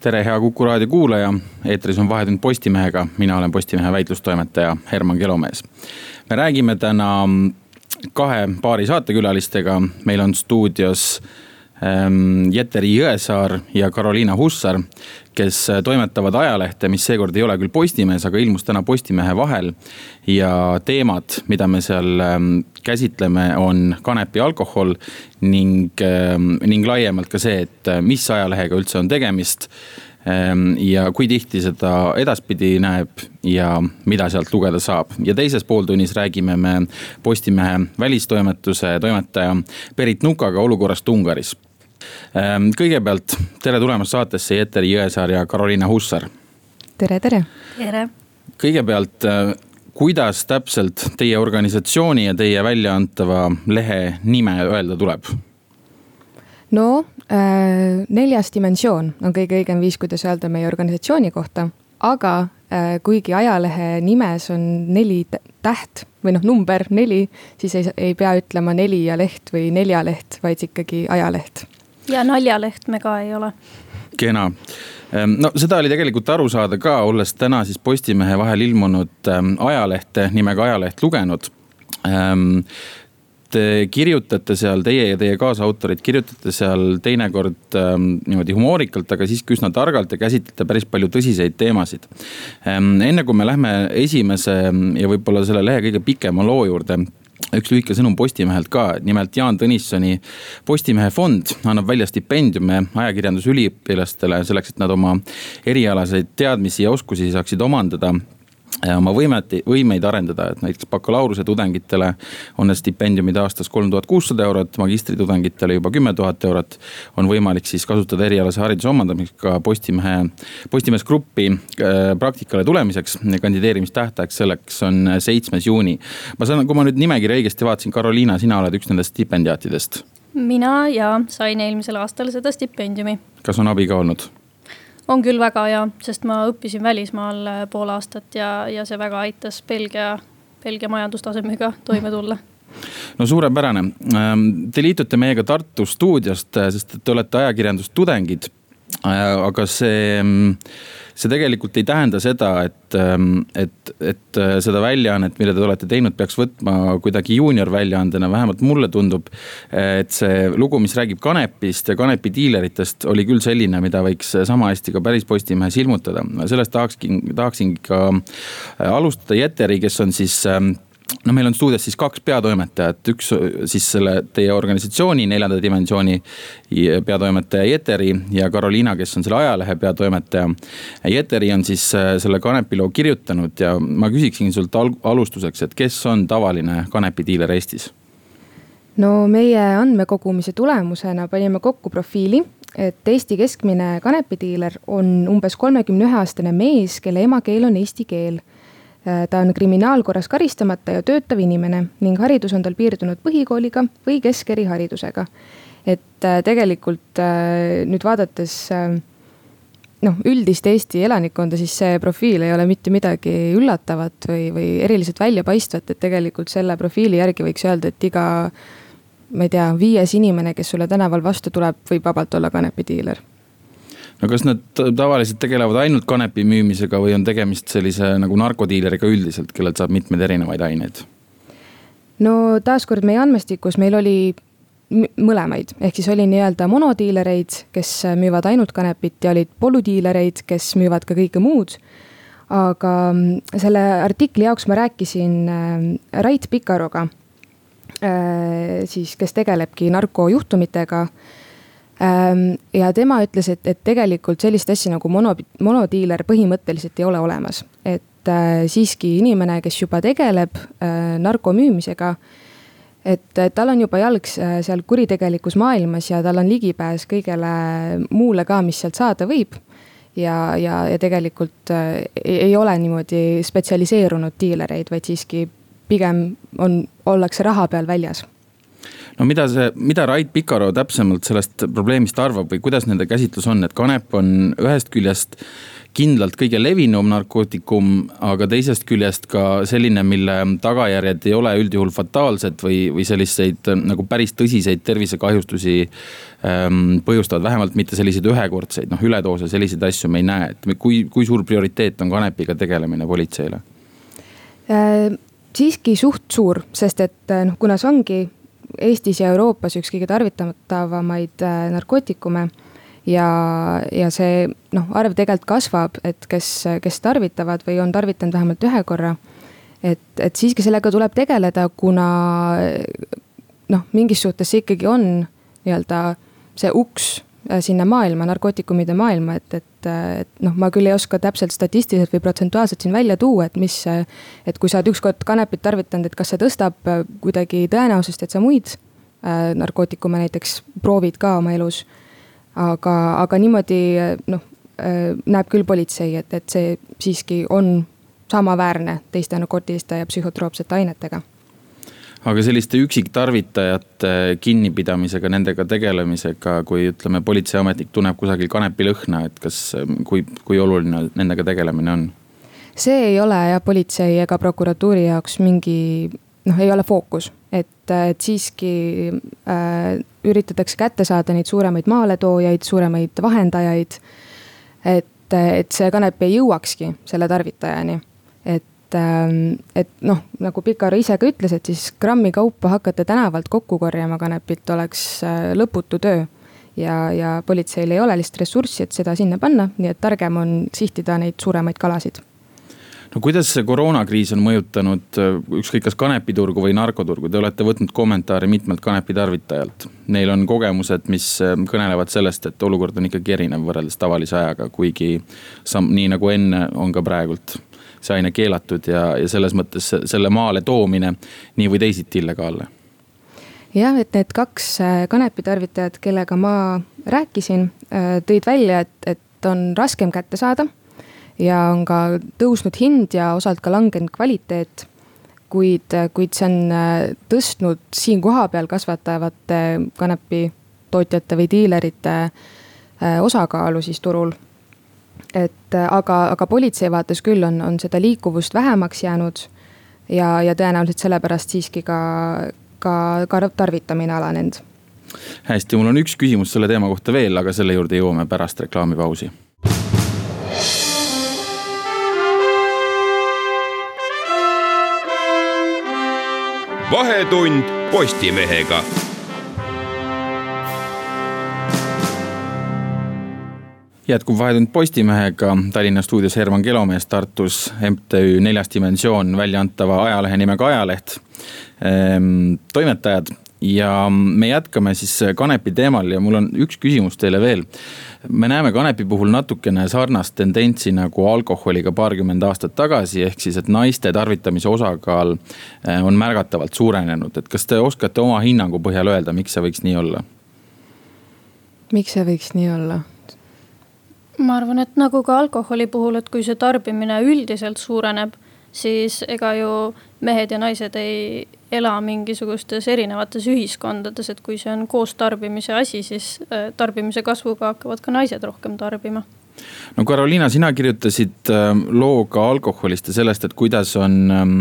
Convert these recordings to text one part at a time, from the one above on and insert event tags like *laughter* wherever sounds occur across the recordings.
tere, hea Kuku raadio kuulaja, eetris on Vahetund Postimehega, mina olen Postimehe väitlustoimetaja Herman Kelomees. me räägime täna kahe paari saatekülalistega, meil on stuudios Jeteri Jõesaar ja Karoliina Hussar, kes toimetavad ajalehte, mis seekord ei ole küll Postimehes, aga ilmus täna Postimehe vahel. ja teemad, mida me seal ähm, käsitleme, on kanep ja alkohol ning, ähm, ning laiemalt ka see, et äh, mis ajalehega üldse on tegemist ja kui tihti seda edaspidi näeb ja mida sealt lugeda saab. ja teises pooltunnis räägime me Postimehe välistoimetuse toimetaja Berit Nukaga olukorrast Ungaris Ehm, kõigepealt tere tulemast saatesse, Jeteri Jõesaar ja Karoliina Hussar. tere, tere. tere. kõigepealt, äh, kuidas täpselt teie organisatsiooni ja teie väljaantava lehe nime öelda tuleb? no äh, neljas dimensioon on kõige õigem viis, kuidas öelda meie organisatsiooni kohta, aga äh, kuigi ajalehe nimes on neli täht või noh, number neli, siis ei, ei pea ütlema neli ja leht või neljaleht, vaid ikkagi ajaleht ja naljaleht me ka ei ole. kena, ehm, no seda oli tegelikult aru saada ka, olles täna siis Postimehe vahel ilmunud ehm, ajalehte nimega Ajaleht lugenud ehm, te kirjutate seal, teie ja teie kaasautorid kirjutate seal teinekord ähm, niimoodi humoorikalt, aga siiski üsna targalt ja käsitlete päris palju tõsiseid teemasid ähm,. enne kui me lähme esimese ja võib-olla selle lehe kõige pikema loo juurde üks lühike sõnum Postimehelt ka, nimelt Jaan Tõnissoni Postimehe fond annab välja stipendiume ajakirjandusüliõpilastele selleks, et nad oma erialaseid teadmisi ja oskusi saaksid omandada oma võimet, võimeid arendada, et näiteks bakalaureuse tudengitele on need stipendiumid aastas kolm tuhat kuussada eurot, magistritudengitele juba kümme tuhat eurot. on võimalik siis kasutada erialase hariduse omandamiseks ka Postimehe, Postimees Gruppi äh, praktikale tulemiseks. kandideerimistähtaeg selleks on seitsmes juuni. ma saan, kui ma nüüd nimekirja õigesti vaatasin, Karoliina, sina oled üks nendest stipendiaatidest. mina ja sain eelmisel aastal seda stipendiumi. kas on abi ka olnud? On küll väga hea, sest ma õppisin välismaal äh, pool aastat ja, ja see väga aitas Belgia, Belgia majandustasemega toime tulla no suurepärane, ähm, te liitute meiega Tartu stuudiost, äh, sest te olete ajakirjandustudengid. Äh, aga see mm, see tegelikult ei tähenda seda, et, ähm, et, et äh, seda väljaannet, mille te olete teinud, peaks võtma kuidagi juuniorväljaandena, vähemalt mulle tundub. et see lugu, mis räägib kanepist ja kanepidiileritest, oli küll selline, mida võiks sama hästi ka päris Postimehes ilmutada. sellest tahakski, tahaksingi ka äh, alustada Jeteri, kes on siis ähm, no meil on stuudios siis kaks peatoimetajat, üks siis selle teie organisatsiooni neljanda dimensiooni peatoimetaja Jeteri ja Karoliina, kes on selle ajalehe peatoimetaja. Jeteri on siis äh, selle kanepiloo kirjutanud ja ma küsiksin sult alustuseks, et kes on tavaline kanepidiiler Eestis? no meie andmekogumise tulemusena panime kokku profiili, et Eesti keskmine kanepidiiler on umbes kolmekümne ühe aastane mees, kelle emakeel on eesti keel Äh, ta on kriminaalkorras karistamata ja töötav inimene ning haridus on tal piirdunud põhikooliga või keskeriharidusega. et äh, tegelikult äh, nüüd vaadates noh, üldist Eesti elanikkonda, siis see profiil ei ole mitte midagi üllatavat või, või eriliselt väljapaistvat, et tegelikult selle profiili järgi võiks öelda, et iga ma ei tea, viies inimene, kes sulle tänaval vastu tuleb, võib vabalt olla kanepidiiler no kas nad tavaliselt tegelevad ainult kanepi müümisega või on tegemist sellise nagu narkodiileriga üldiselt, kellelt saab mitmeid erinevaid aineid? no taaskord meie andmestikus meil oli mõlemaid, ehk siis oli nii-öelda monodiilereid, kes müüvad ainult kanepit ja olid polüdiilereid, kes müüvad ka kõike muud. aga selle artikli jaoks ma rääkisin äh, Rait Pikaroga, äh, siis kes tegelebki narkojuhtumitega ja tema ütles, et, et tegelikult sellist asja nagu mono, monodiiler põhimõtteliselt ei ole olemas. et äh, siiski inimene, kes juba tegeleb äh, narko müümisega, et, tal on juba jalg äh, seal kuritegelikus maailmas ja tal on ligipääs kõigele muule ka, mis sealt saada võib. ja, ja, ja tegelikult ei, ei ole niimoodi spetsialiseerunud diilereid, vaid siiski pigem on, ollakse raha peal väljas no mida see, mida Rait Pikaro täpsemalt sellest probleemist arvab või kuidas nende käsitlus on, et kanep on ühest küljest kindlalt kõige levinum narkootikum, aga teisest küljest ka selline, mille tagajärjed ei ole üldjuhul fataalsed või, või selliseid nagu päris tõsiseid tervisekahjustusi ähm, põhjustavad, vähemalt mitte selliseid ühekordseid, noh üledoose, selliseid asju me ei näe, et kui, kui suur prioriteet on kanepiga tegelemine politseile äh,? siiski suht suur, sest et noh, kuna see ongi Eestis ja Euroopas üks kõige tarvitatavamaid äh, narkootikume ja, ja see noh, arv tegelikult kasvab, et kes, kes tarvitavad või on tarvitanud vähemalt ühe korra. et, et siiski sellega tuleb tegeleda, kuna noh, mingis suhtes see ikkagi on nii-öelda see uks sinna maailma, narkootikumide maailma, et, et, et noh, ma küll ei oska täpselt statistiliselt või protsentuaalselt siin välja tuua, et mis. et kui sa oled ükskord kanepit tarvitanud, et kas see tõstab äh, kuidagi tõenäosust, et sa muid äh, narkootikume näiteks proovid ka oma elus aga, aga niimoodi noh, äh, näeb küll politsei, et, et see siiski on samaväärne teiste narkootiliste ja psühhotroopsete ainetega aga selliste üksiktarvitajate kinnipidamisega, nendega tegelemisega, kui ütleme, politseiametnik tunneb kusagil kanepilõhna, et kas, kui, kui oluline nendega tegelemine on? see ei ole jah politsei ega prokuratuuri jaoks mingi noh, ei ole fookus, et, et siiski äh, üritatakse kätte saada neid suuremaid maaletoojaid, suuremaid vahendajaid. et, et see kanep ei jõuakski selle tarvitajani. Ähm, et noh, nagu Pikar ise ka ütles, et siis grammi kaupa hakata tänavalt kokku korjama kanepit oleks äh, lõputu töö. Ja, ja politseil ei ole lihtsalt ressurssi, et seda sinna panna, nii et targem on sihtida neid suuremaid kalasid. No kuidas see koroonakriis on mõjutanud äh, ükskõik kas kanepiturgu või narkoturgu, te olete võtnud kommentaare mitmelt kanepitarvitajalt. Neil on kogemused, mis äh, kõnelevad sellest, et olukord on ikkagi erinev võrreldes tavalise ajaga, kuigi sam-, nii nagu enne on ka praegult see aine keelatud ja, ja selles mõttes selle maale toomine nii või teisiti illegaalne jah, et need kaks äh, kanepitarvitajat, kellega ma rääkisin, tõid välja, et, et on raskem kätte saada ja on ka tõusnud hind ja osalt ka langenud kvaliteet. kuid, kuid see on äh, tõstnud siin kohapeal kasvatavate kanepitootjate või diilerite äh, osakaalu siis turul. Et äh, aga, aga politsei vaates küll on, on seda liikuvust vähemaks jäänud ja, ja tõenäoliselt sellepärast siiski ka, ka, ka tarvitamine alanenud hästi, mul on üks küsimus selle teema kohta veel, aga selle juurde jõuame pärast reklaamipausi vahetund Postimehega. Jätkub Vahetund Postimehega, Tallinna stuudios Herman Kelomees, Tartus MTÜ Neljas Dimensioon välja antava ajalehe nimega Ajaleht. Ehm, toimetajad ja me jätkame siis kanepi teemal ja mul on üks küsimus teile veel me näeme kanepi puhul natukene sarnast tendentsi nagu alkoholiga paarkümmend aastat tagasi, ehk siis, et naiste tarvitamise osakaal eh, on märgatavalt suurenenud, et kas te oskate oma hinnangu põhjal öelda, miks see võiks nii olla? miks see võiks nii olla? Ma arvan, et nagu ka alkoholi puhul, et kui see tarbimine üldiselt suureneb, siis ega ju mehed ja naised ei ela mingisugustes erinevates ühiskondades, et kui see on koos tarbimise asi, siis äh, tarbimise kasvuga hakkavad ka naised rohkem tarbima no Karoliina, sina kirjutasid ähm, loo ka alkoholist ja sellest, et kuidas on ähm,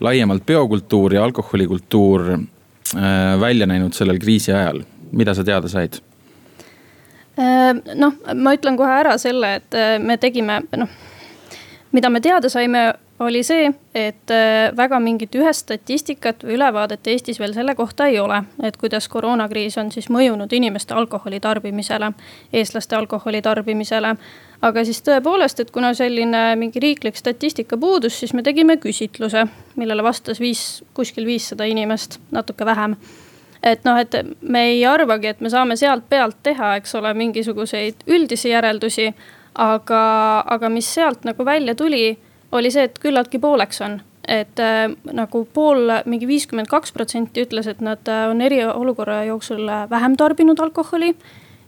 laiemalt biokultuur ja alkoholikultuur äh, välja näinud sellel kriisi ajal, mida sa teada said? Äh, noh, ma ütlen kohe ära selle, et me tegime, noh, mida me teada saime oli see, et äh, väga mingit ühest statistikat või ülevaadet Eestis veel selle kohta ei ole. et kuidas koroonakriis on siis mõjunud inimeste alkoholi tarbimisele, eestlaste alkoholi tarbimisele. aga siis tõepoolest, et kuna selline mingi riiklik statistika puudus, siis me tegime küsitluse, millele vastas viis, kuskil viissada inimest, natuke vähem et noh, et me ei arvagi, et me saame sealt pealt teha, eks ole, mingisuguseid üldisi järeldusi. aga, aga mis sealt nagu välja tuli oli see, et küllaltki pooleks on et äh, nagu pool, mingi viiskümmend kaks protsenti ütles, et nad äh, on eriolukorra jooksul äh, vähem tarbinud alkoholi.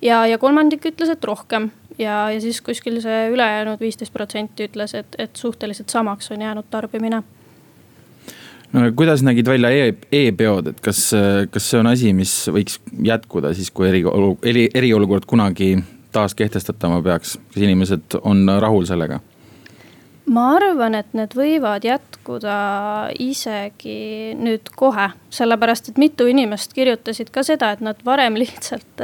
ja, ja kolmandik ütles, et rohkem, ja, ja siis kuskil see ülejäänud viisteist protsenti ütles, et, et suhteliselt samaks on jäänud tarbimine no kuidas nägid välja e e-peod, et kas, kas see on asi, mis võiks jätkuda siis, kui eriolu-, eri, eriolukord kunagi taas kehtestatama peaks, kas inimesed on rahul sellega? ma arvan, et need võivad jätkuda isegi nüüd kohe, sellepärast et mitu inimest kirjutasid ka seda, et nad varem lihtsalt,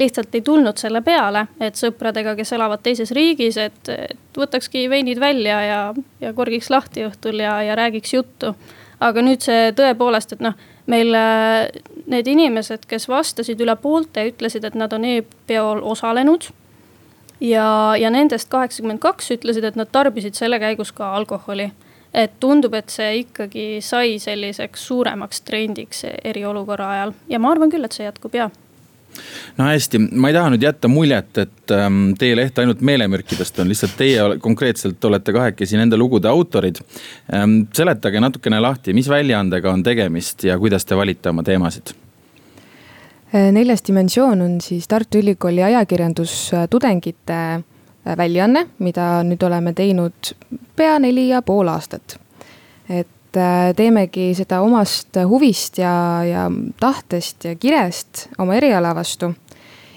lihtsalt ei tulnud selle peale, et sõpradega, kes elavad teises riigis, et võtakski veinid välja ja, ja korgiks lahti õhtul ja, ja räägiks juttu. Aga nüüd see tõepoolest, et noh, meil need inimesed, kes vastasid, üle poolte ütlesid, et nad on e-peol osalenud ja, ja nendest kaheksakümmend kaks ütlesid, et nad tarbisid selle käigus ka alkoholi. et tundub, et see ikkagi sai selliseks suuremaks trendiks eriolukorra ajal ja ma arvan küll, et see jätkub ja no hästi, ma ei taha nüüd jätta muljet, et ähm, teie leht ainult meelemürkidest on, lihtsalt teie konkreetselt olete kahekesi nende lugude autorid ähm,. seletage natukene lahti, mis väljaandega on tegemist ja kuidas te valite oma teemasid Äh, neljas dimensioon on siis Tartu Ülikooli ajakirjandustudengite äh, väljaanne, mida nüüd oleme teinud pea neli ja pool aastat. et äh, teemegi seda omast huvist ja, ja tahtest ja kirest oma eriala vastu.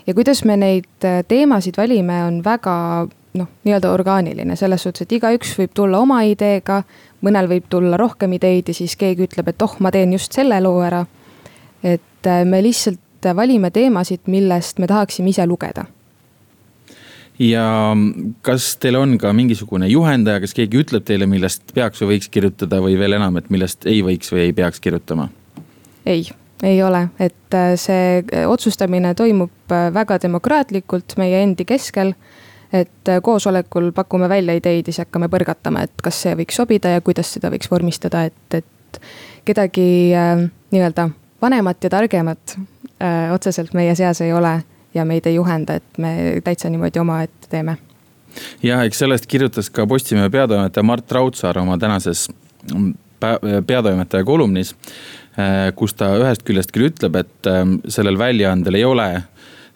ja kuidas me neid teemasid valime, on väga noh, nii-öelda orgaaniline selles suhtes, et igaüks võib tulla oma ideega, mõnel võib tulla rohkem ideid ja siis keegi ütleb, et oh, ma teen just selle loo ära. et me lihtsalt et valime teemasid, millest me tahaksime ise lugeda ja kas teil on ka mingisugune juhendaja, kas keegi ütleb teile, millest peaks või võiks kirjutada või veel enam, et millest ei võiks või ei peaks kirjutama? ei, ei ole, et äh, see otsustamine toimub äh, väga demokraatlikult meie endi keskel. et äh, koosolekul pakume välja ideid ja siis hakkame põrgatama, et kas see võiks sobida ja kuidas seda võiks vormistada, et, et kedagi äh, nii-öelda vanemat ja targemat äh, otseselt meie seas ei ole ja meid ei juhenda, et me täitsa niimoodi omaette teeme. ja eks sellest kirjutas ka Postimehe peatoimetaja Mart Raudsaar oma tänases peatoimetaja kolumnis. Äh, kus ta ühest küljest küll ütleb, et ähm, sellel väljaandel ei ole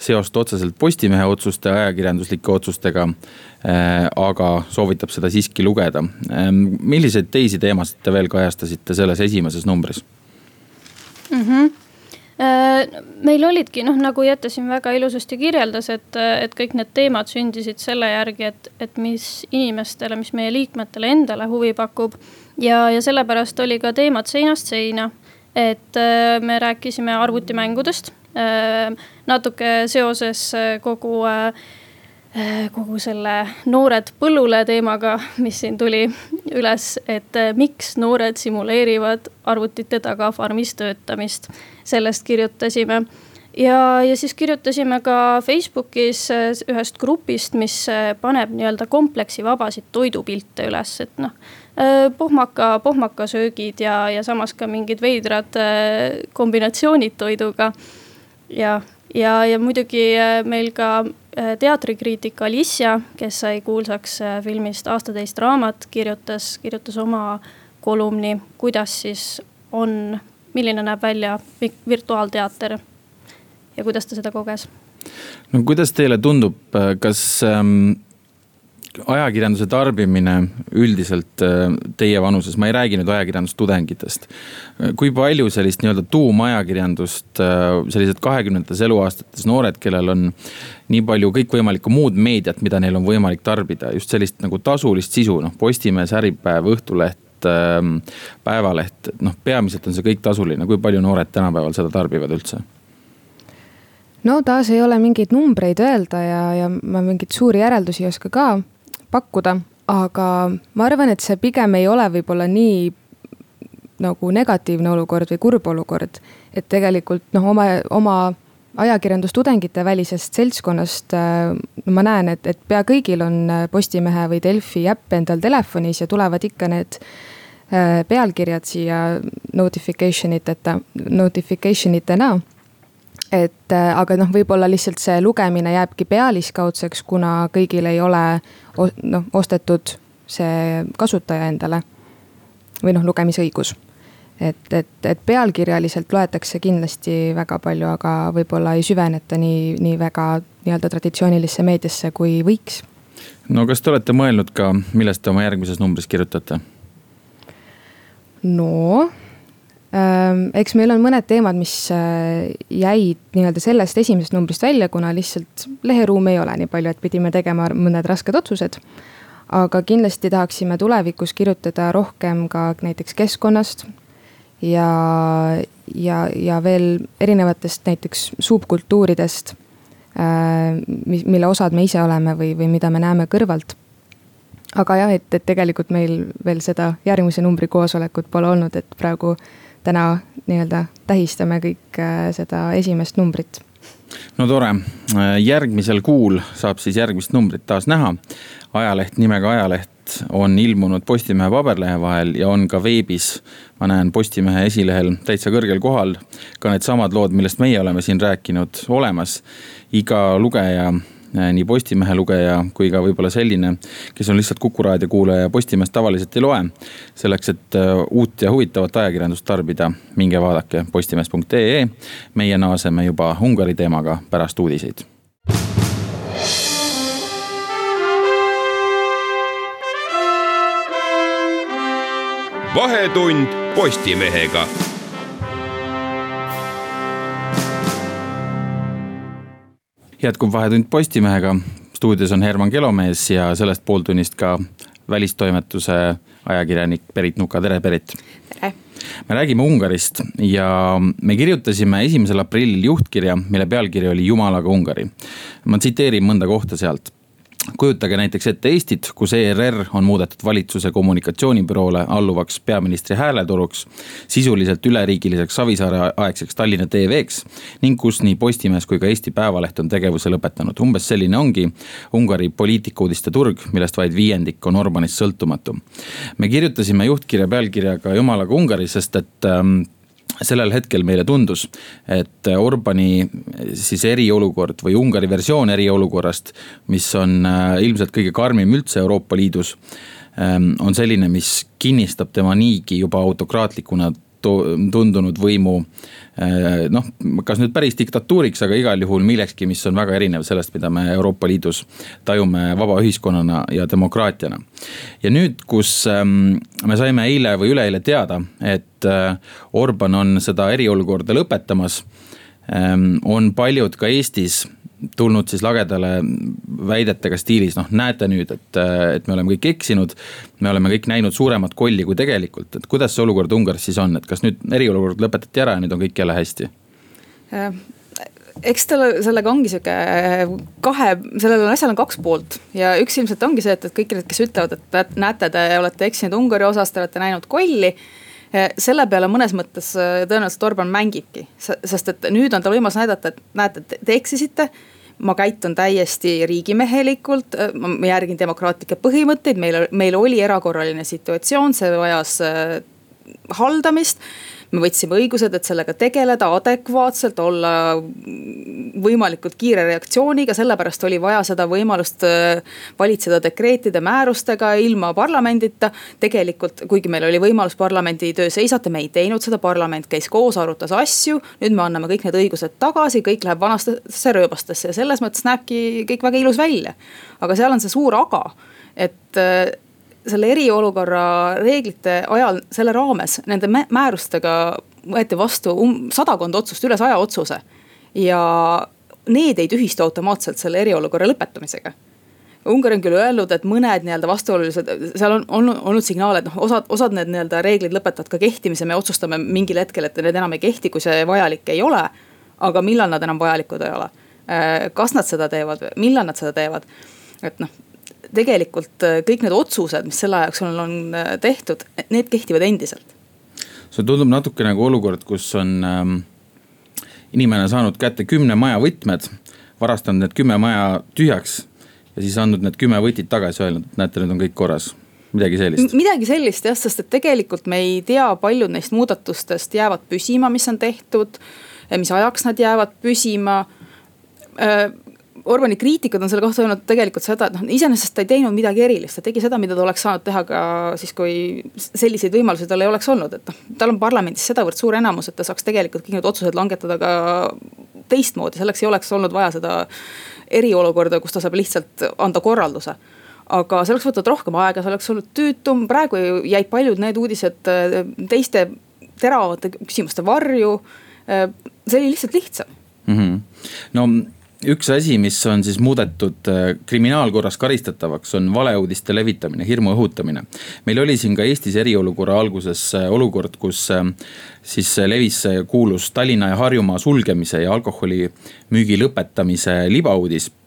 seost otseselt Postimehe otsuste, ajakirjanduslike otsustega. Äh, aga soovitab seda siiski lugeda. Ähm, milliseid teisi teemasid te veel kajastasite selles esimeses numbris? mm. -hmm meil olidki noh, nagu Jette siin väga ilusasti kirjeldas, et, et kõik need teemad sündisid selle järgi, et, et mis inimestele, mis meie liikmetele endale huvi pakub. ja, ja sellepärast oli ka teemad seinast seina. et äh, me rääkisime arvutimängudest, natuke seoses kogu Äh, kogu selle noored põllule teemaga, mis siin tuli üles, et äh, miks noored simuleerivad arvutite taga farmis töötamist. sellest kirjutasime ja, ja siis kirjutasime ka Facebookis äh, ühest grupist, mis paneb nii-öelda kompleksivabasid toidupilte üles, et noh. pohmaka, pohmakasöögid ja, ja samas ka mingid veidrad kombinatsioonid toiduga. ja, ja, ja muidugi meil ka teatrikriitik Alicia, kes sai kuulsaks äh, filmist Aastateist raamat, kirjutas, kirjutas oma kolumni, kuidas siis on, milline näeb välja virtuaalteater ja kuidas ta seda koges. no kuidas teile tundub, äh, kas ähm, ajakirjanduse tarbimine üldiselt äh, teie vanuses, ma ei räägi nüüd ajakirjandustudengitest. kui palju sellist nii-öelda tuumajakirjandust, äh, sellised kahekümnendates eluaastates noored, kellel on nii palju kõikvõimalikku muud meediat, mida neil on võimalik tarbida, just sellist nagu tasulist sisu, noh Postimees, Äripäev, Õhtuleht ähm, Päevaleht, noh peamiselt on see kõik tasuline, kui palju noored tänapäeval seda tarbivad üldse? no taas ei ole mingeid numbreid öelda ja, ja ma mingeid suuri järeldusi ei oska ka pakkuda, aga ma arvan, et see pigem ei ole võib-olla nii nagu negatiivne olukord või kurb olukord. et tegelikult noh, oma, oma ajakirjandustudengite välisest seltskonnast äh, ma näen, et, et pea kõigil on äh, Postimehe või Delfi äpp endal telefonis ja tulevad ikka need äh, pealkirjad siia notification iteta, notification itena et äh, aga noh, võib-olla lihtsalt see lugemine jääbki pealiskaudseks, kuna kõigil ei ole noh, ostetud see kasutaja endale. või noh, lugemisõigus. et, et, et pealkirjaliselt loetakse kindlasti väga palju, aga võib-olla ei süveneta nii, nii väga nii-öelda traditsioonilisse meediasse, kui võiks. no kas te olete mõelnud ka, millest te oma järgmises numbris kirjutate? no eks meil on mõned teemad, mis äh, jäid nii-öelda sellest esimesest numbrist välja, kuna lihtsalt leheruumi ei ole nii palju, et pidime tegema mõned rasked otsused. aga kindlasti tahaksime tulevikus kirjutada rohkem ka näiteks keskkonnast, ja, ja, ja veel erinevatest näiteks subkultuuridest, äh, mis, mille osad me ise oleme või, või mida me näeme kõrvalt. aga jah, et, et tegelikult meil veel seda järgmise numbri koosolekut pole olnud, et praegu täna nii-öelda tähistame kõik äh, seda esimest numbrit no tore, järgmisel kuul saab siis järgmist numbrit taas näha. ajaleht nimega Ajaleht on ilmunud Postimehe paberlehe vahel ja on ka veebis. ma näen Postimehe esilehel täitsa kõrgel kohal ka needsamad lood, millest meie oleme siin rääkinud, olemas. iga lugeja nii Postimehe lugeja kui ka võib-olla selline, kes on lihtsalt Kuku raadio kuulaja ja Postimeest tavaliselt ei loe. selleks, et äh, uut ja huvitavat ajakirjandust tarbida, minge vaadake postimees.ee. meie naaseme juba Ungari teemaga pärast uudiseid vahetund Postimehega. Jätkub Vahetund Postimehega. stuudios on Herman Kelomees ja sellest pooltunnist ka välistoimetuse ajakirjanik Berit Nuka, tere Berit. tere me räägime Ungarist ja me kirjutasime esimesel aprillil juhtkirja, mille pealkiri oli Jumalaga Ungari. ma tsiteerin mõnda kohta sealt kujutage näiteks ette Eestit, kus ERR on muudetud valitsuse kommunikatsioonibüroole alluvaks peaministri hääletoruks, sisuliselt üleriigiliseks Savisaare aegseks Tallinna TV-ks ning kus nii Postimees kui ka Eesti Päevaleht on tegevuse lõpetanud. umbes selline ongi Ungari poliitikauudiste turg, millest vaid viiendik on Orbanist sõltumatu. me kirjutasime juhtkirja pealkirjaga Jumalaga Ungari, sest et ähm, sellel hetkel meile tundus, et Orbani siis eriolukord või Ungari versioon eriolukorrast, mis on äh, ilmselt kõige karmim üldse Euroopa Liidus, ähm, on selline, mis kinnistab tema niigi juba autokraatlikuna tundunud võimu eh, noh, kas nüüd päris diktatuuriks, aga igal juhul millekski, mis on väga erinev sellest, mida me Euroopa Liidus tajume vaba ühiskonnana ja demokraatiana. ja nüüd, kus ehm, me saime eile või üleeile teada, et eh, Orban on seda eriolukorda lõpetamas, ehm, on paljud ka Eestis tulnud siis lagedale väidetega stiilis, noh näete nüüd, et, et me oleme kõik eksinud. me oleme kõik näinud suuremat kolli kui tegelikult, et kuidas see olukord Ungaris siis on, et kas nüüd eriolukord lõpetati ära ja nüüd on kõik jälle hästi? Äh, eks tal sellega ongi sihuke kahe, sellel asjal on kaks poolt ja üks ilmselt ongi see, et, et kõik need, kes ütlevad, et näete, te olete eksinud Ungari osas, te olete näinud kolli äh, selle peale mõnes mõttes tõenäoliselt Orban mängibki, sest et nüüd on tal võimalus näidata, et näete, te eksisite ma käitun täiesti riigimehelikult, ma järgin demokraatlikke põhimõtteid, meil, meil oli erakorraline situatsioon, see vajas äh, haldamist me võtsime õigused, et sellega tegeleda adekvaatselt, olla võimalikult kiire reaktsiooniga, sellepärast oli vaja seda võimalust äh, valitseda dekreetide, määrustega ilma parlamendita. tegelikult, kuigi meil oli võimalus parlamendi töö seisata, me ei teinud seda, parlament käis koos, arutas asju. nüüd me anname kõik need õigused tagasi, kõik läheb vanastesse rööbastesse ja selles mõttes näebki kõik väga ilus välja. aga seal on see suur aga, et äh, selle eriolukorra reeglite ajal, selle raames nende määrustega võeti vastu um-, sadakond otsust, üle saja otsuse. ja need ei tühistu automaatselt selle eriolukorra lõpetamisega. Ungari on küll öelnud, et mõned nii-öelda vastuolulised, seal on olnud, olnud signaale, et noh, osad, osad need nii-öelda reeglid lõpetavad ka kehtimise, me otsustame mingil hetkel, et need enam ei kehti, kui see vajalik ei ole. aga millal nad enam vajalikud ei ole? Kas nad seda teevad, millal nad seda teevad? et noh, tegelikult äh, kõik need otsused, mis selle ajaks on, on äh, tehtud, need kehtivad endiselt. see tundub natuke nagu olukord, kus on ähm, inimene saanud kätte kümne maja võtmed, varastanud need kümme maja tühjaks ja siis andnud need kümme võtit tagasi, öelnud, et näete, nüüd on kõik korras midagi sellist. midagi sellist jah, sest et tegelikult me ei tea, paljud neist muudatustest jäävad püsima, mis on tehtud. mis ajaks nad jäävad püsima Orbani kriitikud on selle kohta öelnud tegelikult seda, et noh, iseenesest ta ei teinud midagi erilist, ta tegi seda, mida ta oleks saanud teha ka siis, kui selliseid võimalusi tal ei oleks olnud, et noh. tal on parlamendis sedavõrd suur enamus, et ta saaks tegelikult kõik need otsused langetada ka teistmoodi, selleks ei oleks olnud vaja seda eriolukorda, kus ta saab lihtsalt anda korralduse aga see oleks võtnud rohkem aega, see oleks olnud tüütum, praegu jäid paljud need uudised teiste teravate küsimuste varju. see oli lihtsalt lihtsam mm. -hmm. no üks asi, mis on siis muudetud äh, kriminaalkorras karistatavaks, on valeuudiste levitamine, hirmu õhutamine. meil oli siin ka Eestis eriolukorra alguses äh, olukord, kus äh, siis levis kuulus Tallinna ja Harjumaa sulgemise ja alkoholimüügi lõpetamise libauudis Äh,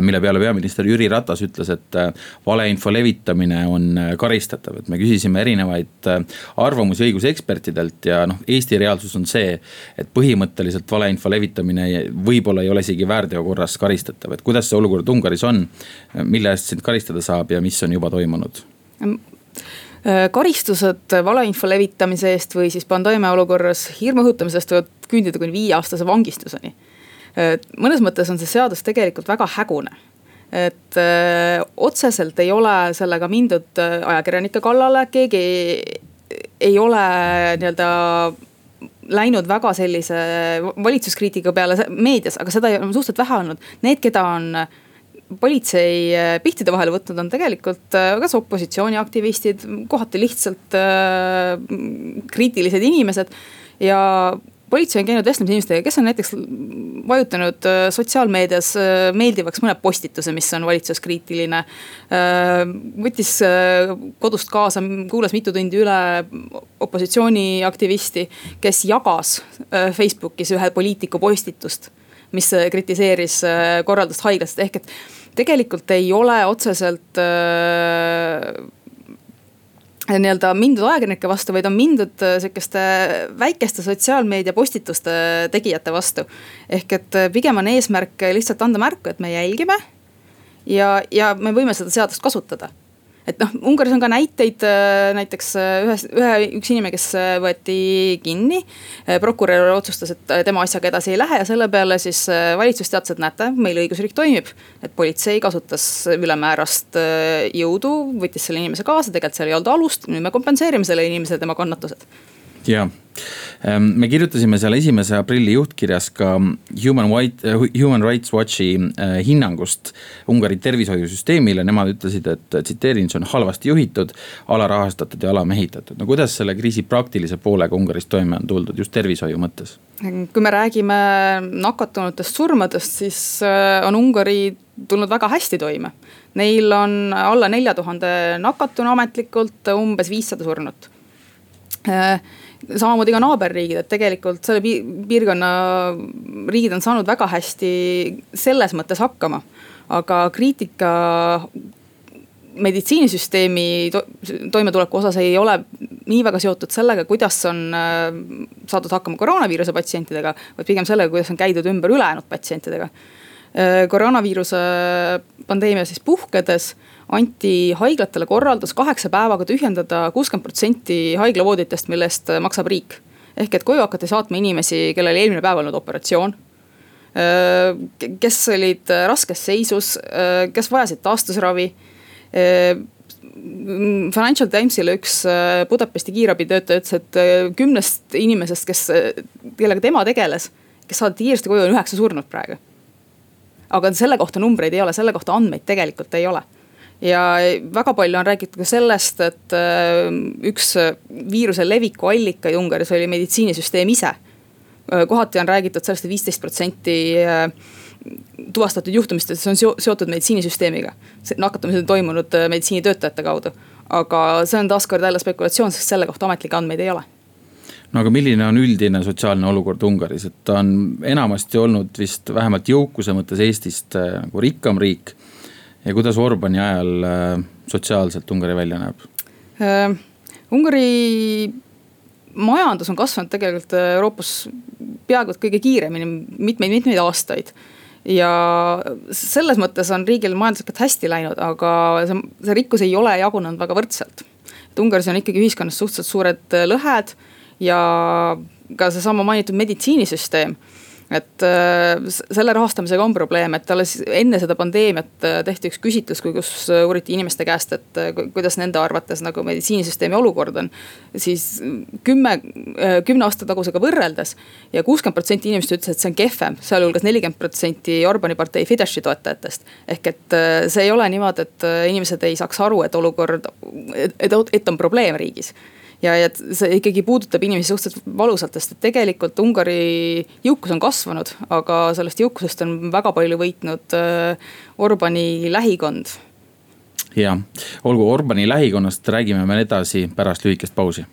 mille peale peaminister Jüri Ratas ütles, et äh, valeinfo levitamine on äh, karistatav, et me küsisime erinevaid arvamusi õigusekspertidelt ja noh, Eesti reaalsus on see. et põhimõtteliselt valeinfo levitamine võib-olla ei ole isegi väärteo korras karistatav, et kuidas see olukord Ungaris on. mille eest sind karistada saab ja mis on juba toimunud? karistused valeinfo levitamise eest või siis pandeemia olukorras hirmu õhutamise eest võivad küündida kuni viieaastase vangistuseni mõnes mõttes on see seadus tegelikult väga hägune et öö, otseselt ei ole sellega mindud ajakirjanike kallale, keegi ei ole nii-öelda läinud väga sellise valitsuskriitika peale meedias, aga seda on suhteliselt vähe olnud. Need, keda on politsei pihtide vahele võtnud, on tegelikult kas opositsiooniaktivistid, kohati lihtsalt äh, kriitilised inimesed ja politsei on käinud vestlemas inimestega, kes on näiteks vajutanud äh, sotsiaalmeedias äh, meeldivaks mõne postituse, mis on valitsuskriitiline. Äh, võttis kodust kaasa, kuulas mitu tundi üle opositsiooniaktivisti, kes jagas Facebookis ühe poliitiku postitust, mis kritiseeris korraldust haiglast, ehk et tegelikult ei ole otseselt nii-öelda mindud ajakirjanike vastu, vaid on mindud äh, sihukeste väikeste sotsiaalmeedia postituste tegijate vastu. ehk et äh, pigem on eesmärk lihtsalt anda märku, et me jälgime. ja, ja me võime seda seadust kasutada et noh, Ungaris on ka näiteid, äh, näiteks äh, ühes, ühe, üks inimene, kes äh, võeti kinni. prokurör otsustas, et tema asjaga edasi ei lähe ja selle peale siis valitsus teatas, et näete, meil õigusriik toimib. et politsei kasutas ülemäärast jõudu, võttis selle inimese kaasa, tegelikult seal ei olnud alust, nüüd me kompenseerime selle inimesele tema kannatused ja ehm, me kirjutasime seal esimese aprilli juhtkirjas ka Human White, eh, Human Rights Watchi eh, hinnangust Ungari tervishoiusüsteemile, nemad ütlesid, et tsiteerin, see on halvasti juhitud, alarahastatud ja alamehitatud. no kuidas selle kriisi praktilise poolega Ungaris toime on tuldud just tervishoiu mõttes? kui me räägime nakatunutest surmadest, siis on Ungari tulnud väga hästi toime. Neil on alla nelja tuhande nakatunu ametlikult, umbes viissada surnut samamoodi ka naaberriigid, et tegelikult selle piirkonna riigid on saanud väga hästi selles mõttes hakkama. aga kriitika meditsiinisüsteemi to toimetuleku osas ei ole nii väga seotud sellega, kuidas on äh, saadud hakkama koroonaviiruse patsientidega, vaid pigem sellega, kuidas on käidud ümber ülejäänud patsientidega äh,. koroonaviiruse pandeemia siis puhkedes anti haiglatele korraldus kaheksa päevaga tühjendada kuuskümmend protsenti haiglavooditest, mille eest maksab riik. ehk et koju hakati saatma inimesi, kellel eelmine päev olnud operatsioon. kes olid raskes seisus, kes vajasid taastusravi. Financial Timesile üks Budapesti kiirabitöötaja ütles, et kümnest inimesest, kes, kellega tema tegeles, kes saadeti kiiresti koju, on üheksa surnud praegu aga selle kohta numbreid ei ole, selle kohta andmeid tegelikult ei ole ja väga palju on räägitud ka sellest, et äh, üks viiruse leviku allikaid Ungaris oli meditsiinisüsteem ise. Äh, kohati on räägitud sellest et, et viisteist protsenti äh, tuvastatud juhtumistest on seotud meditsiinisüsteemiga. nakatumised on toimunud meditsiinitöötajate kaudu, aga see on taaskord jälle spekulatsioon, sest selle kohta ametlikke andmeid ei ole no aga milline on üldine sotsiaalne olukord Ungaris, et ta on enamasti olnud vist vähemalt jõukuse mõttes Eestist nagu rikkam riik ja kuidas Orbani ajal äh, sotsiaalselt Ungari välja näeb äh,? Ungari majandus on kasvanud tegelikult äh, Euroopas peaaegu et kõige kiiremini mitmeid-mitmeid aastaid. ja selles mõttes on riigil majanduslikult hästi läinud, aga see, see rikkus ei ole jagunenud väga võrdselt. et Ungaris on ikkagi ühiskonnas suhteliselt suured äh, lõhed ja ka seesama mainitud meditsiinisüsteem et äh, selle rahastamisega on probleem, et alles enne seda pandeemiat äh, tehti üks küsitlus, kus äh, uuriti inimeste käest, et kuidas nende arvates nagu meditsiinisüsteemi olukord on. siis kümme, kümne aasta tagusega võrreldes ja kuuskümmend protsenti inimestest ütles, et see on kehvem, sealhulgas nelikümmend protsenti Orbani partei Fideszi toetajatest. ehk et see ei ole niimoodi, et inimesed ei saaks aru, et olukord, et, et on probleem riigis ja, ja see ikkagi puudutab inimesi suhteliselt valusalt, sest et tegelikult Ungari jõukus on kasvanud, aga sellest jõukusest on väga palju võitnud äh, Orbani lähikond. ja, olgu Orbani lähikonnast räägime veel edasi pärast lühikest pausi.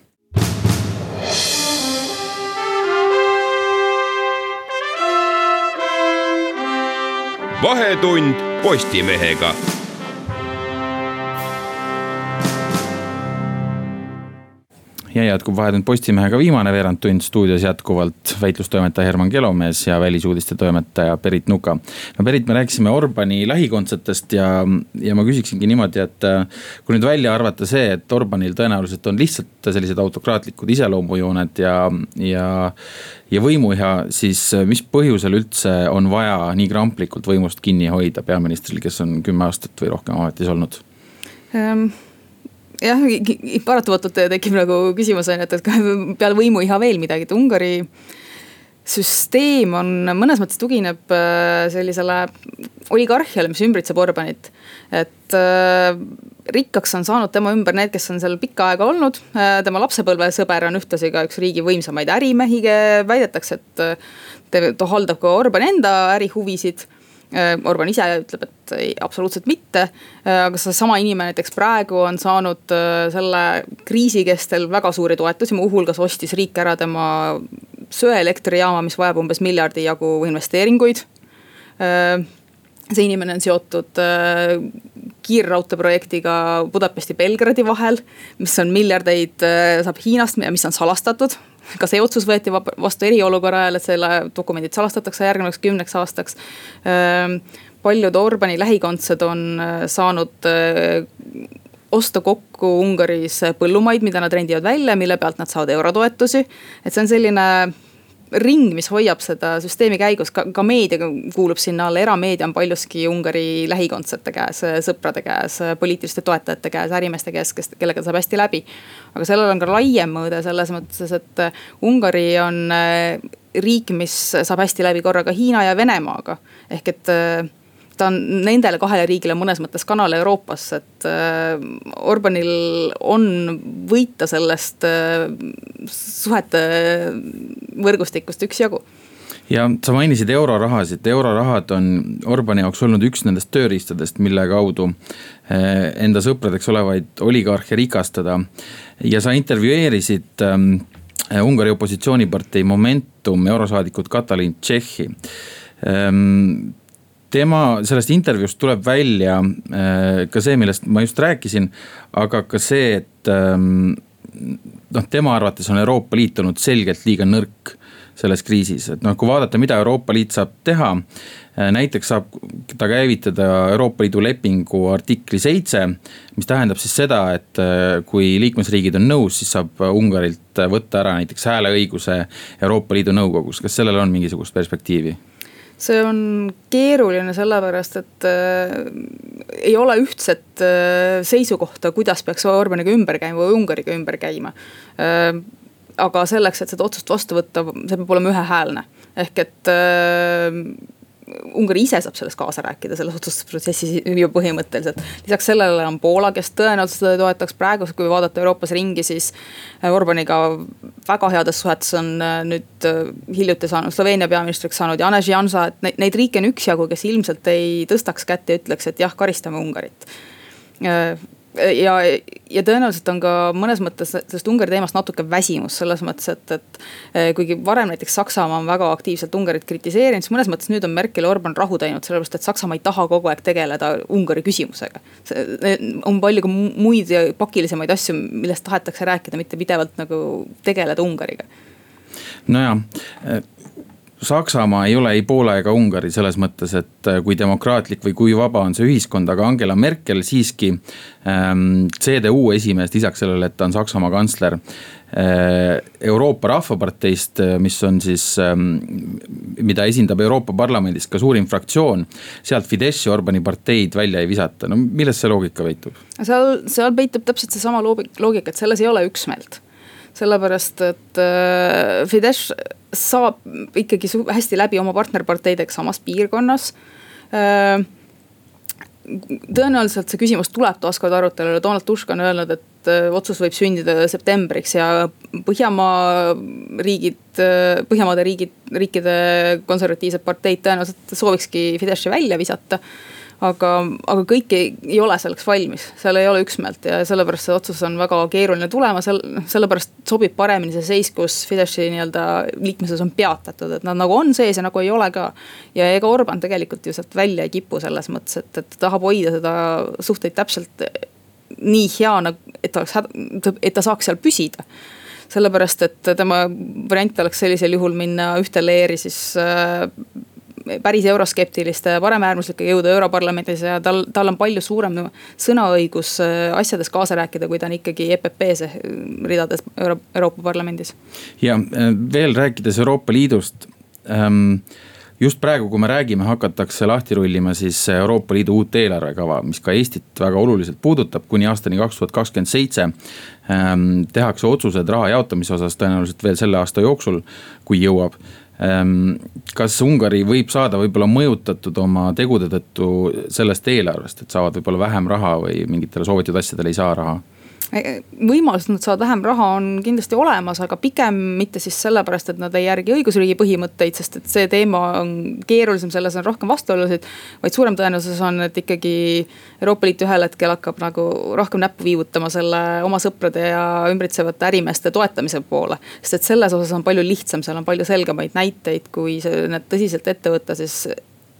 vahetund Postimehega ja jätkub Vahetund Postimehega viimane veerandtund stuudios jätkuvalt väitlustoimetaja Herman Kelomees ja välisuudiste toimetaja Berit Nuka. no Berit, me rääkisime Orbani lähikondsetest ja, ja ma küsiksingi niimoodi, et äh, kui nüüd välja arvata see, et Orbanil tõenäoliselt on lihtsalt sellised autokraatlikud iseloomujooned ja, ja ja võimuiha, siis äh, mis põhjusel üldse on vaja nii kramplikult võimust kinni hoida peaministril, kes on kümme aastat või rohkem ametis olnud um.? Jah, paratamatult tekib nagu küsimus on ju, et, et *laughs* peale võimuiha veel midagi, et Ungari süsteem on mõnes mõttes tugineb äh, sellisele oligarhiale, mis ümbritseb Orbanit. et äh, rikkaks on saanud tema ümber need, kes on seal pikka aega olnud äh,. tema lapsepõlvesõber on ühtlasi ka üks riigi võimsamaid ärimehi, väidetakse, et äh, ta haldab ka Orbani enda ärihuvisid Äh, Orban ise ütleb, et ei, absoluutselt mitte. Äh, aga seesama inimene näiteks praegu on saanud äh, selle kriisi kestel väga suuri toetusi, muuhulgas ostis riik ära tema söeelektrijaama, mis vajab umbes miljardi jagu investeeringuid. see inimene on seotud kiirraudteeprojektiga Budapesti-Belgradi vahel, mis on miljardeid, saab Hiinast ja mis on salastatud ka see otsus võeti vastu eriolukorra ajal, et selle dokumendid salastatakse järgnevaks kümneks aastaks. Ehm, paljud Orbani lähikondsed on äh, saanud äh, osta kokku Ungaris põllumaid, mida nad rendivad välja, mille pealt nad saavad eurotoetusi. et see on selline ring, mis hoiab seda süsteemi käigus, ka, ka meedia kuulub sinna alla, erameedia on paljuski Ungari lähikondsete käes, sõprade käes, poliitiliste toetajate käes, ärimeeste käes, kes, kellega saab hästi läbi. aga sellel on ka laiem mõõde selles mõttes, et Ungari on äh, riik, mis saab hästi läbi korraga Hiina ja Venemaaga. ehk et äh, ta on nendele kahele riigile mõnes mõttes kanal Euroopasse, et äh, Orbanil on võita sellest äh, suhete võrgustikust üksjagu. Ja sa mainisid eurorahasid, eurorahad on Orbani jaoks olnud üks nendest tööriistadest, mille kaudu äh, enda sõpradeks olevaid oligarhe rikastada. ja sa intervjueerisid ähm, Ungari opositsioonipartei Momentum eurosaadikut Katalin Tšehhi ähm, tema, sellest intervjuust tuleb välja äh, ka see, millest ma just rääkisin, aga ka see, et ähm, noh, tema arvates on Euroopa Liit olnud selgelt liiga nõrk selles kriisis, et noh, kui vaadata, mida Euroopa Liit saab teha. Äh, näiteks saab ta käivitada Euroopa Liidu lepingu artikli seitse, mis tähendab siis seda, et äh, kui liikmesriigid on nõus, siis saab Ungarilt võtta ära näiteks hääleõiguse Euroopa Liidu nõukogus, kas sellel on mingisugust perspektiivi? See on keeruline sellepärast, et äh, ei ole ühtset äh, seisukohta, kuidas peaks Orbaniga ümber käima või Ungariga ümber käima äh,. aga selleks, et seda otsust vastu võtta, see peab olema ühehäälne, ehk et äh, Ungari ise saab selles kaasa rääkida, selles otsustusprotsessis ju põhimõtteliselt. lisaks sellele on Poola, kes tõenäoliselt seda toetaks, praegu kui vaadata Euroopas ringi, siis äh, Orbaniga väga heades suhetes on äh, nüüd äh, hiljuti saanud, Sloveenia peaministriks saanud Janez Janša, et neid, neid riike on üksjagu, kes ilmselt ei tõstaks kätt ja ütleks, et jah, karistame Ungarit ja, ja tõenäoliselt on ka mõnes mõttes sellest Ungari teemast natuke väsimus selles mõttes, et, et eh, kuigi varem näiteks Saksamaa on väga aktiivselt Ungarit kritiseerinud, siis mõnes mõttes nüüd on Merkel ja Orban rahu teinud, sellepärast et Saksamaa ei taha kogu aeg tegeleda Ungari küsimusega. on palju ka muid ja pakilisemaid asju, millest tahetakse rääkida, mitte pidevalt nagu tegeleda Ungariga. nojah Saksamaa ei ole ei Poola ega Ungari selles mõttes, et äh, kui demokraatlik või kui vaba on see ühiskond, aga Angela Merkel siiski ähm, CDU esimees, lisaks sellele, et ta on Saksamaa kantsler äh,. Euroopa Rahvaparteist, äh, mis on siis ähm,, mida esindab Euroopa Parlamendis ka suurim fraktsioon. sealt Fideszi, Orbani parteid välja ei visata, no milles see loogika peitub? seal, seal peitub täpselt seesama loogika, et selles ei ole üksmeelt sellepärast et äh, Fidesz saab ikkagi hästi läbi oma partnerparteidega samas piirkonnas. Äh, tõenäoliselt see küsimus tuleb taaskord arutelule, Donald Tusk on öelnud, et äh, otsus võib sündida septembriks ja Põhjamaa riigid, Põhjamaade riigid, riikide konservatiivsed parteid tõenäoliselt soovikski Fideszi välja visata aga, aga kõik ei, ei ole selleks valmis, seal ei ole üksmeelt ja sellepärast see otsus on väga keeruline tulema, seal, sellepärast sobib paremini see seis, kus Fideszi nii-öelda liikmesus on peatatud, et nad nagu on sees ja nagu ei ole ka. ja ega Orban tegelikult ju sealt välja ei kipu selles mõttes, et, et ta tahab hoida seda suhteid täpselt nii hea, nagu, et ta oleks, et ta saaks seal püsida sellepärast, et tema variant oleks sellisel juhul minna ühte leeri siis äh, päris euroskeptiliste paremäärmuslike jõude europarlamendis ja tal, tal on palju suurem sõnaõigus äh, asjades kaasa rääkida, kui ta on ikkagi EPP-s ridades Euro Euroopa Parlamendis. ja äh, veel rääkides Euroopa Liidust ähm, just praegu, kui me räägime, hakatakse lahti rullima siis Euroopa Liidu uut eelarvekava, mis ka Eestit väga oluliselt puudutab, kuni aastani kaks tuhat kakskümmend seitse. Ähm, tehakse otsused raha jaotamise osas tõenäoliselt veel selle aasta jooksul, kui jõuab kas Ungari võib saada võib-olla mõjutatud oma tegude tõttu sellest eelarvest, et saavad võib-olla vähem raha või mingitele soovitud asjadele ei saa raha? Võimalused, nad saavad vähem raha, on kindlasti olemas, aga pigem mitte siis sellepärast, et nad ei järgi õigusriigi põhimõtteid, sest et see teema on keerulisem, selles on rohkem vastuolusid. vaid suurem tõenäosus on, et ikkagi Euroopa Liit ühel hetkel hakkab nagu rohkem näppu viivutama selle oma sõprade ja ümbritsevate ärimeeste toetamise poole. sest et selles osas on palju lihtsam, seal on palju selgemaid näiteid, kui see, need tõsiselt ette võtta, siis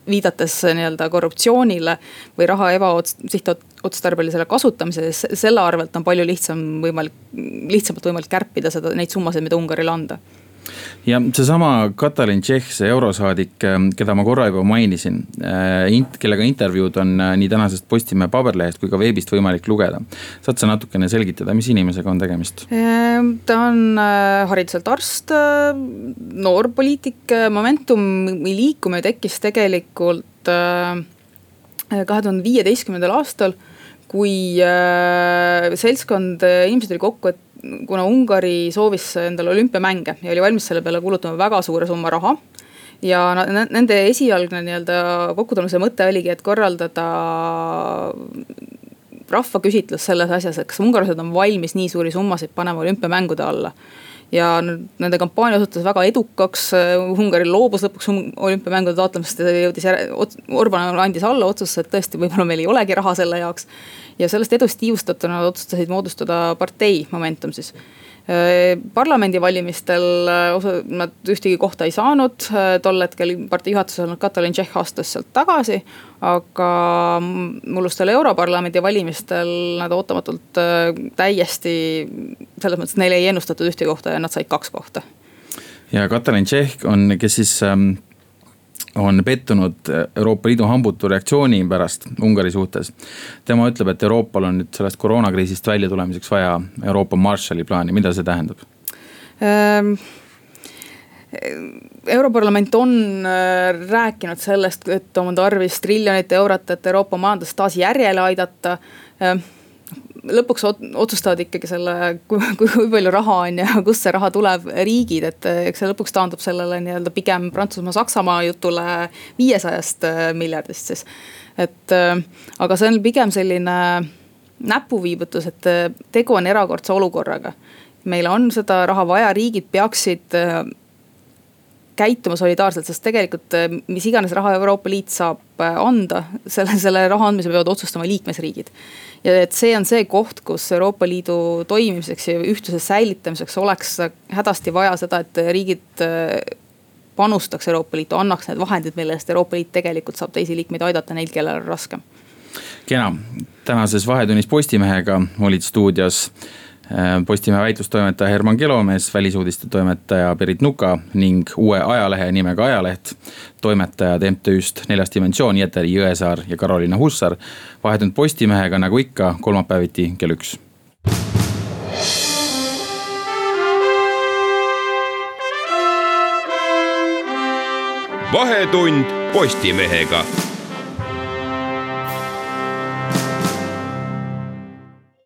viidates nii-öelda korruptsioonile või raha ebaots-, sihtotstarbelisele kasutamisele, selle arvelt on palju lihtsam võimalik, lihtsamalt võimalik kärpida seda, neid summasid, mida Ungarile anda ja seesama Katalin Tšehh, see eurosaadik, ähm, keda ma korra juba mainisin, äh, kellega intervjuud on äh, nii tänasest Postimehe paberlehest kui ka veebist võimalik lugeda. saad sa natukene selgitada, mis inimesega on tegemist? Ehm, ta on hariduselt arst, noor poliitik, Momentumi liikumine tekkis tegelikult kahe tuhande viieteistkümnendal aastal kui seltskond inimesed oli kokku, et kuna Ungari soovis endale olümpiamänge ja oli valmis selle peale kulutama väga suure summa raha ja nende esialgne nii-öelda kokkutulemise mõte oligi, et korraldada rahvaküsitlus selles asjas, et kas ungarlased on valmis nii suuri summasid panema olümpiamängude alla. Ja nende kampaania osutus väga edukaks, Ungari loobus lõpuks olümpiamängude taotlemisest ja jõudis, Orban andis alla, otsustas, et tõesti, võib-olla meil ei olegi raha selle jaoks. Ja sellest edust tiivustatuna nad otsustasid moodustada partei Momentum siis parlamendivalimistel äh, nad ühtegi kohta ei saanud, äh, tol hetkel partei juhatuses olnud Katalin Tšehh astus sealt tagasi. aga mullustel europarlamendi valimistel nad ootamatult täiesti, selles mõttes neile ei ennustatud ühtegi kohta ja nad said kaks kohta. ja Katalin Tšehh on, kes siis ähm on pettunud Euroopa Liidu hambutu reaktsiooni pärast Ungari suhtes. tema ütleb, et Euroopal on nüüd sellest koroonakriisist väljatulemiseks vaja Euroopa Marshalli plaani, mida see tähendab ähm.? europarlament on äh, rääkinud sellest, et on tarvis triljonit eurot, et Euroopa majandust taas järjele aidata ähm lõpuks otsustavad ikkagi selle, kui, palju raha on ja kust see raha tuleb, riigid, et eks see lõpuks taandub sellele nii-öelda pigem Prantsusmaa, Saksamaa jutule viiesajast äh, miljardist siis. et äh, aga see on pigem selline näpuviibutus, et tegu on erakordse olukorraga. meil on seda raha vaja, riigid peaksid käituma solidaarselt, sest tegelikult mis iganes raha Euroopa Liit saab anda, selle, selle raha andmise peavad otsustama liikmesriigid ja et see on see koht, kus Euroopa Liidu toimimiseks ja ühtsuse säilitamiseks oleks hädasti vaja seda, et riigid äh, panustaks Euroopa Liitu, annaks need vahendid, mille eest Euroopa Liit tegelikult saab teisi liikmeid aidata, neil, kellel on raskem. kena, tänases Vahetunnis Postimehega olid stuudios Postimehe väitlustoimetaja Herman Kelomees, välisuudiste toimetaja Berit Nuka ning uue ajalehe nimega Ajaleht. toimetajad MTÜ-st Neljas Dimensioon, Jeteri Jõesaar ja Karoliina Hussar. vahetunud Postimehega nagu ikka kolmapäeviti kell üks vahetund Postimehega